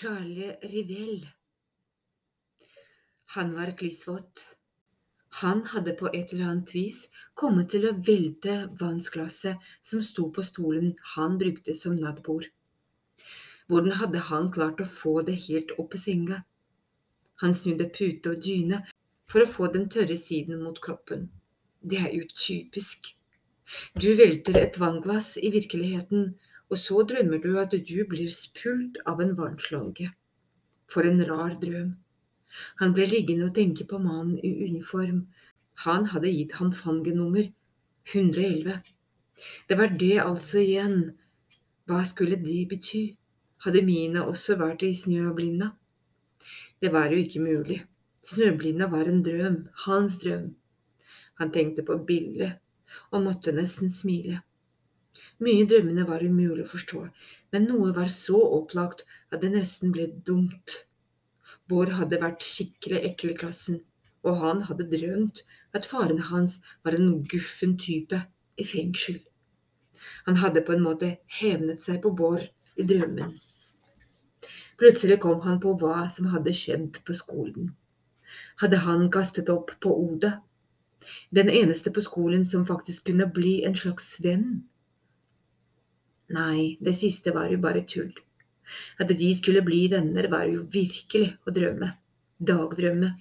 Charlie Rivell. Han var klissvåt. Han hadde på et eller annet vis kommet til å velte vannsglasset som sto på stolen han brukte som nattbord. Hvordan hadde han klart å få det helt opp i senga? Han snudde pute og dyne for å få den tørre siden mot kroppen. Det er jo typisk. Du velter et vannglass i virkeligheten, og så drømmer du at du blir spult av en vannslange. For en rar drøm. Han ble liggende og tenke på mannen i uniform. Han hadde gitt ham fangenummer 111. Det var det altså igjen. Hva skulle det bety? Hadde Mina også vært i snøblinda? Det var jo ikke mulig. Snøblinda var en drøm, hans drøm. Han tenkte på bildet og måtte nesten smile. Mye i drømmene var umulig å forstå, men noe var så opplagt at det nesten ble dumt. Bård hadde vært skikkelig ekkel i klassen, og han hadde drømt at faren hans var en guffen type i fengsel. Han hadde på en måte hevnet seg på Bård i drømmen. Plutselig kom han på hva som hadde skjedd på skolen. Hadde han kastet opp på Oda? Den eneste på skolen som faktisk kunne bli en slags venn? Nei, det siste var jo bare tull. At de skulle bli venner, var jo virkelig å drømme. Dagdrømme.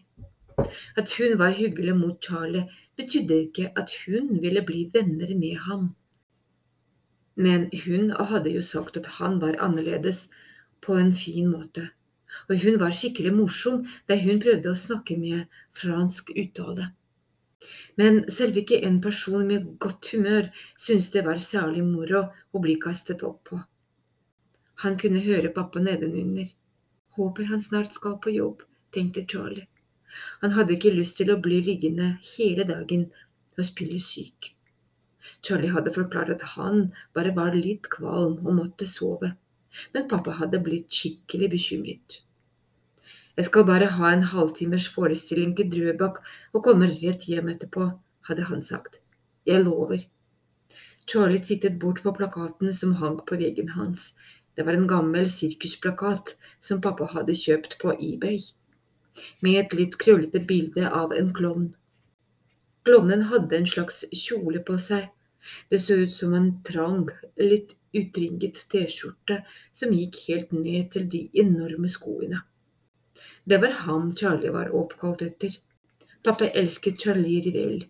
At hun var hyggelig mot Charlie, betydde ikke at hun ville bli venner med ham. Men hun hadde jo sagt at han var annerledes, på en fin måte, og hun var skikkelig morsom da hun prøvde å snakke med fransk uttale. Men selv ikke en person med godt humør syntes det var særlig moro å bli kastet opp på. Han kunne høre pappa nedenunder. Håper han snart skal på jobb, tenkte Charlie. Han hadde ikke lyst til å bli liggende hele dagen og spille syk. Charlie hadde forklart at han bare var litt kvalm og måtte sove, men pappa hadde blitt skikkelig bekymret. Jeg skal bare ha en halvtimers forestilling til Drøbak og komme rett hjem etterpå, hadde han sagt. Jeg lover. Charlie tittet bort på plakaten som hang på veggen hans. Det var en gammel sirkusplakat som pappa hadde kjøpt på eBay, med et litt krøllete bilde av en klovn. Klovnen hadde en slags kjole på seg. Det så ut som en trang, litt utringet T-skjorte som gikk helt ned til de enorme skoene. Det var ham Charlie var oppkalt etter. Pappa elsket Charlie Rivell,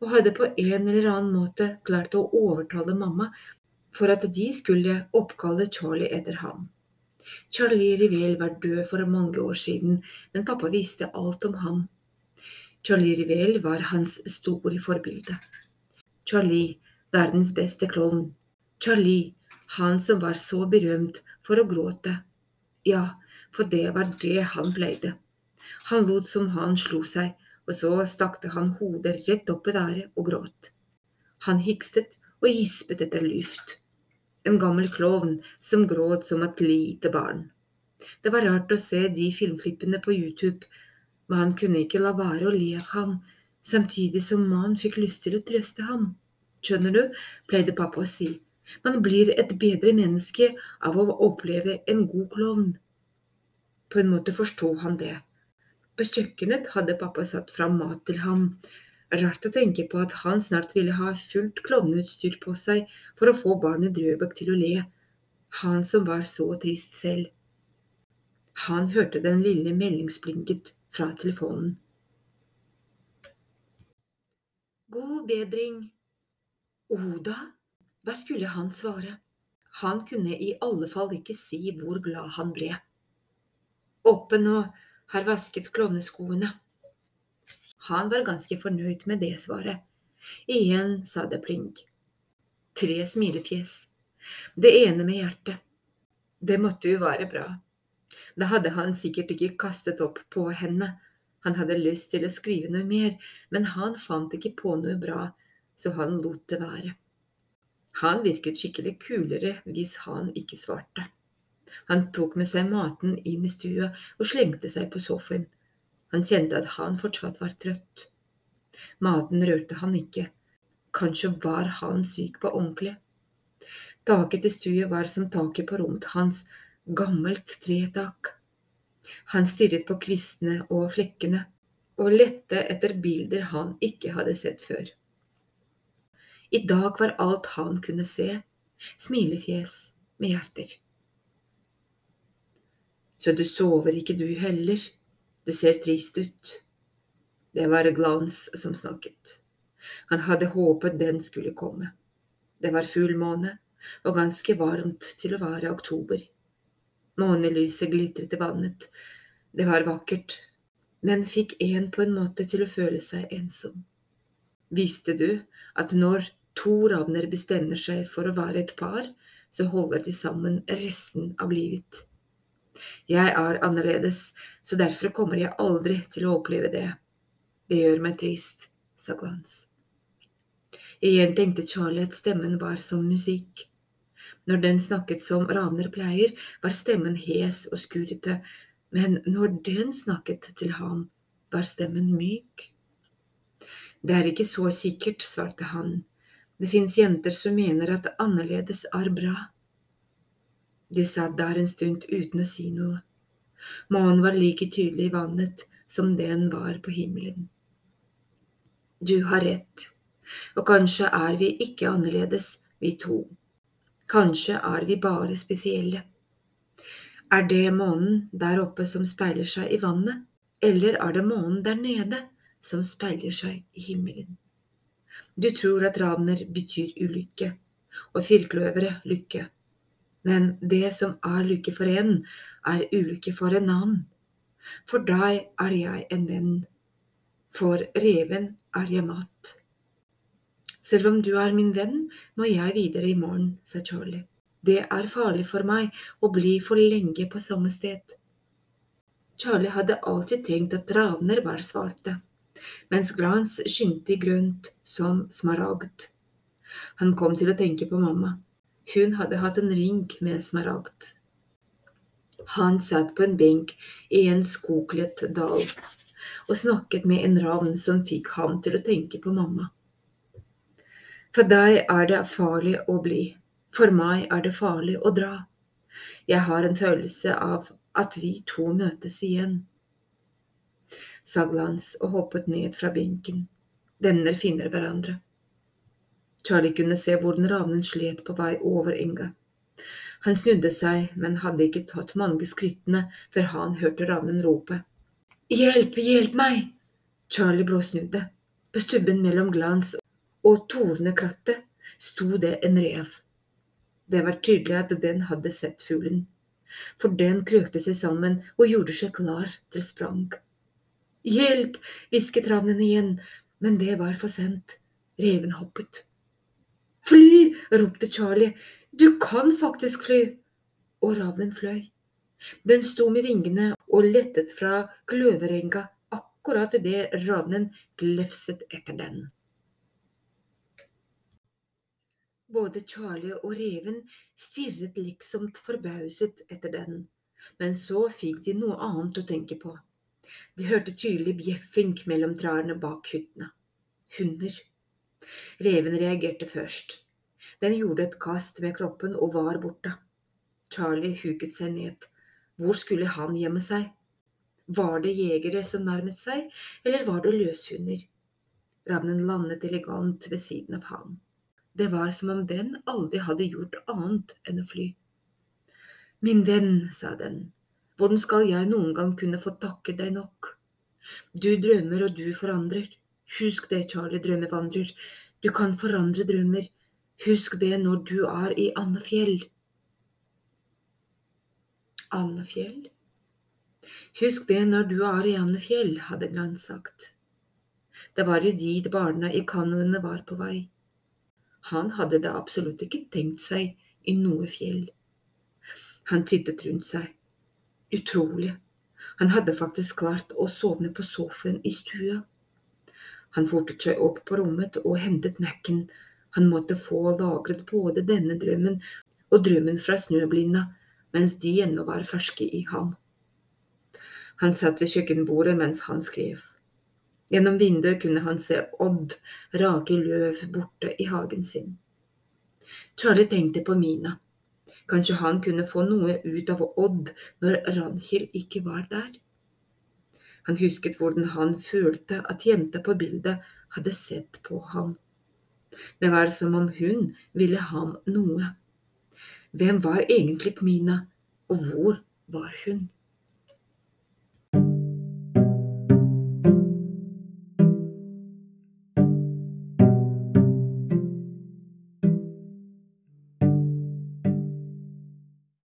og hadde på en eller annen måte klart å overtale mamma for at de skulle oppkalle Charlie etter ham. Charlie Rivell var død for mange år siden, men pappa visste alt om ham. Charlie Rivell var hans store forbilde. Charlie, verdens beste klovn. Charlie, han som var så berømt for å gråte. Ja, for det var det han pleide. Han lot som han slo seg, og så stakte han hodet rett opp i været og gråt. Han hikstet og gispet etter luft. En gammel klovn som gråt som et lite barn. Det var rart å se de filmklippene på YouTube, men han kunne ikke la være å le av ham, samtidig som man fikk lyst til å trøste ham. Skjønner du, pleide pappa å si, man blir et bedre menneske av å oppleve en god klovn. På en måte forsto han det. På kjøkkenet hadde pappa satt fram mat til ham. Rart å tenke på at han snart ville ha fullt klovneutstyr på seg for å få barnet Drøbak til å le, han som var så trist selv. Han hørte den lille meldingsblinket fra telefonen. God bedring. Oda? Hva skulle han svare? Han kunne i alle fall ikke si hvor glad han ble åpen og har vasket klovneskoene. Han var ganske fornøyd med det svaret. Igjen sa det pling. Tre smilefjes. Det ene med hjertet. Det måtte jo være bra. Da hadde han sikkert ikke kastet opp på henne. Han hadde lyst til å skrive noe mer, men han fant ikke på noe bra, så han lot det være. Han virket skikkelig kulere hvis han ikke svarte. Han tok med seg maten inn i stua og slengte seg på sofaen. Han kjente at han fortsatt var trøtt. Maten rørte han ikke. Kanskje var han syk på ordentlig. Taket til stua var som taket på rommet hans, gammelt tretak. Han stirret på kvistene og flekkene, og lette etter bilder han ikke hadde sett før. I dag var alt han kunne se, smilefjes med hjerter. Så du sover ikke du heller, du ser trist ut. Det var Glans som snakket. Han hadde håpet den skulle komme. Det var fullmåne og ganske varmt til å være oktober. Månelyset glitret i vannet. Det var vakkert, men fikk en på en måte til å føle seg ensom. Visste du at når to ravner bestemmer seg for å være et par, så holder de sammen resten av livet? Jeg er annerledes, så derfor kommer jeg aldri til å oppleve det. Det gjør meg trist, sa Glans. Igjen tenkte Charlie at stemmen var som musikk. Når den snakket som raner pleier, var stemmen hes og skurrete, men når den snakket til ham, var stemmen myk. Det er ikke så sikkert, svarte han. Det fins jenter som mener at annerledes er bra. De satt der en stund uten å si noe. Månen var like tydelig i vannet som den var på himmelen. Du har rett, og kanskje er vi ikke annerledes, vi to. Kanskje er vi bare spesielle. Er det månen der oppe som speiler seg i vannet, eller er det månen der nede som speiler seg i himmelen? Du tror at ravner betyr ulykke, og firkløvere lykke. Men det som er lykke for en, er ulykke for en annen. For deg er jeg en venn, for reven er jeg mat. Selv om du er min venn, må jeg videre i morgen, sa Charlie. Det er farlig for meg å bli for lenge på samme sted. Charlie hadde alltid tenkt at ravner var svarte, mens glans skinte i grønt som smaragd. Han kom til å tenke på mamma. Hun hadde hatt en ring med smaragd. Han satt på en benk i en skogkledt dal og snakket med en ravn som fikk ham til å tenke på mamma. For deg er det farlig å bli, for meg er det farlig å dra. Jeg har en følelse av at vi to møtes igjen, sa Glans og hoppet ned fra benken. Venner finner hverandre. Charlie kunne se hvordan ravnen slet på vei over enga. Han snudde seg, men hadde ikke tatt mange skrittene før han hørte ravnen rope. Hjelp, hjelp meg! Charlie bråsnudde. På stubben mellom Glans og tornekrattet sto det en rev. Det var tydelig at den hadde sett fuglen, for den krøkte seg sammen og gjorde seg klar til sprang. Hjelp! hvisket ravnen igjen, men det var for sent. Reven hoppet. Fly! ropte Charlie. Du kan faktisk fly! Og ravnen fløy. Den sto med vingene og lettet fra kløverenga akkurat idet ravnen glefset etter den. Både Charlie og reven stirret liksom forbauset etter den, men så fikk de noe annet å tenke på. De hørte tydelig bjeffing mellom trærne bak hyttene. Hunder. Reven reagerte først. Den gjorde et kast med kroppen og var borte. Charlie huket seg ned. Hvor skulle han gjemme seg? Var det jegere som nærmet seg, eller var det løshunder? Ravnen landet elegant ved siden av ham. Det var som om den aldri hadde gjort annet enn å fly. Min venn, sa den, hvordan skal jeg noen gang kunne få takke deg nok? Du drømmer og du forandrer. Husk det, Charlie drømmevandrer, du kan forandre drømmer. Husk det når du er i Andefjell. Andefjell? Husk det når du er i Andefjell, hadde Glenn sagt. Det var jo dit barna i kanoene var på vei. Han hadde da absolutt ikke tenkt seg i noe fjell. Han tittet rundt seg. Utrolig. Han hadde faktisk klart å sovne på sofaen i stua. Han fortet seg opp på rommet og hentet Mac-en. Han måtte få lagret både denne drømmen og drømmen fra Snøblinda mens de ennå var ferske i ham. Han satt ved kjøkkenbordet mens han skrev. Gjennom vinduet kunne han se Odd rake løv borte i hagen sin. Charlie tenkte på Mina. Kanskje han kunne få noe ut av Odd når Ranhild ikke var der? Han husket hvordan han følte at jenta på bildet hadde sett på ham. Det var som om hun ville ham noe. Hvem var egentlig Mina, og hvor var hun?